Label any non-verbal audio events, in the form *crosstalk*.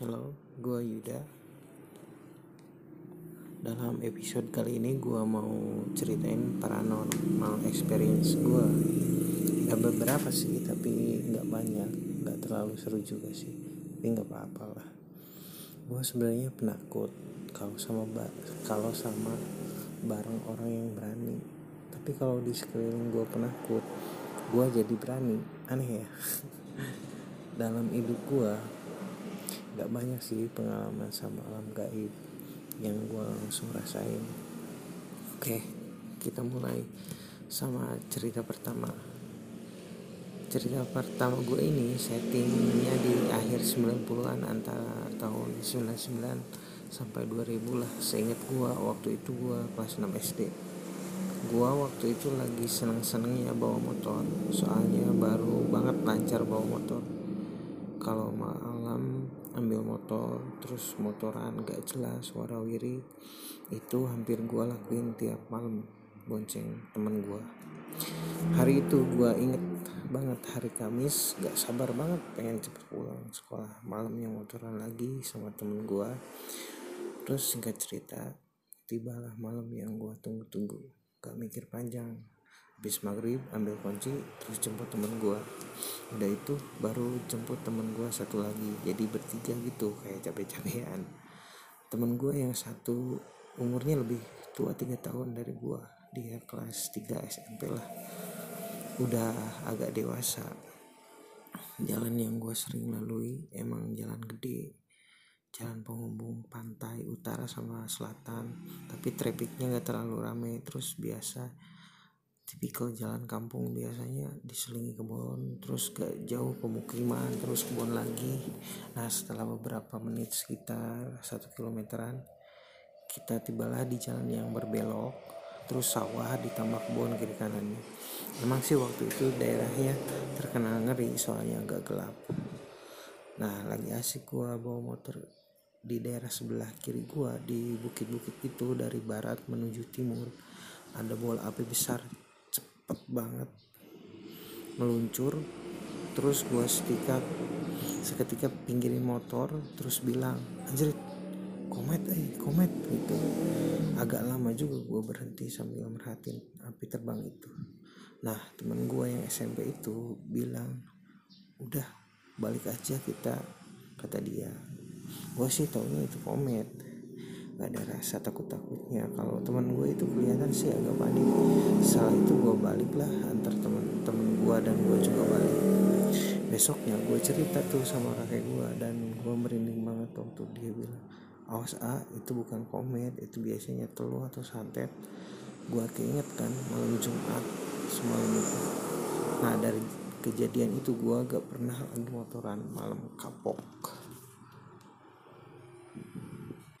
Halo, gue Yuda. Dalam episode kali ini gue mau ceritain paranormal experience gue. Gak beberapa sih, tapi nggak banyak, nggak terlalu seru juga sih. Tapi nggak apa-apa lah. Gue sebenarnya penakut kalau sama kalau sama bareng orang yang berani. Tapi kalau di sekeliling gue penakut, gue jadi berani. Aneh ya. *laughs* Dalam hidup gue gak banyak sih pengalaman sama alam gaib yang gue langsung rasain. Oke kita mulai sama cerita pertama. Cerita pertama gue ini settingnya di akhir 90-an antara tahun 99 sampai 2000 lah. Seingat gue waktu itu gue kelas 6 SD gue waktu itu lagi seneng-senengnya bawa motor soalnya baru banget lancar bawa motor. Kalau malam ambil motor terus motoran gak jelas warawiri itu hampir gue lakuin tiap malam bonceng temen gue hari itu gue inget banget hari Kamis gak sabar banget pengen cepet pulang sekolah. Malamnya motoran lagi sama temen gue terus singkat cerita tibalah malam yang gue tunggu-tunggu. Gak mikir panjang. Habis maghrib ambil kunci terus jemput temen gue udah itu baru jemput temen gue satu lagi. Jadi bertiga gitu kayak capek-capekan temen gue yang satu umurnya lebih tua tiga tahun dari gue dia kelas 3 SMP lah. Udah agak dewasa. Jalan yang gue sering lalui emang jalan gede. Jalan penghubung pantai utara sama selatan. Tapi trafficnya gak terlalu rame terus biasa tipikal jalan kampung biasanya diselingi kebun terus ke jauh pemukiman terus kebun lagi. Nah setelah beberapa menit sekitar satu kilometeran kita tibalah di jalan yang berbelok terus sawah ditambah kebun kiri kanannya. Emang sih waktu itu daerahnya terkenal ngeri soalnya agak gelap. Nah lagi asik gua bawa motor di daerah sebelah kiri gua di bukit-bukit itu dari barat menuju timur. Ada bola api besar cepet banget. Meluncur terus gue seketika seketika pinggirin motor terus bilang anjir komet eh komet gitu. Agak lama juga gue berhenti sambil merhatiin api terbang itu. Nah temen gue yang SMP itu bilang udah balik aja kita kata dia. Gue sih taunya itu komet. Gak ada rasa takut-takutnya. Kalau teman gue itu kelihatan sih agak panik. Setelah itu gue lah antar teman-teman gue dan gue juga balik. Besoknya gue cerita tuh sama kakek gue dan gue merinding banget waktu dia bilang awas a itu bukan komet itu biasanya telur atau santet. Gue keinget kan malam jumat semalam itu. Nah dari kejadian itu gue gak pernah lagi motoran malam kapok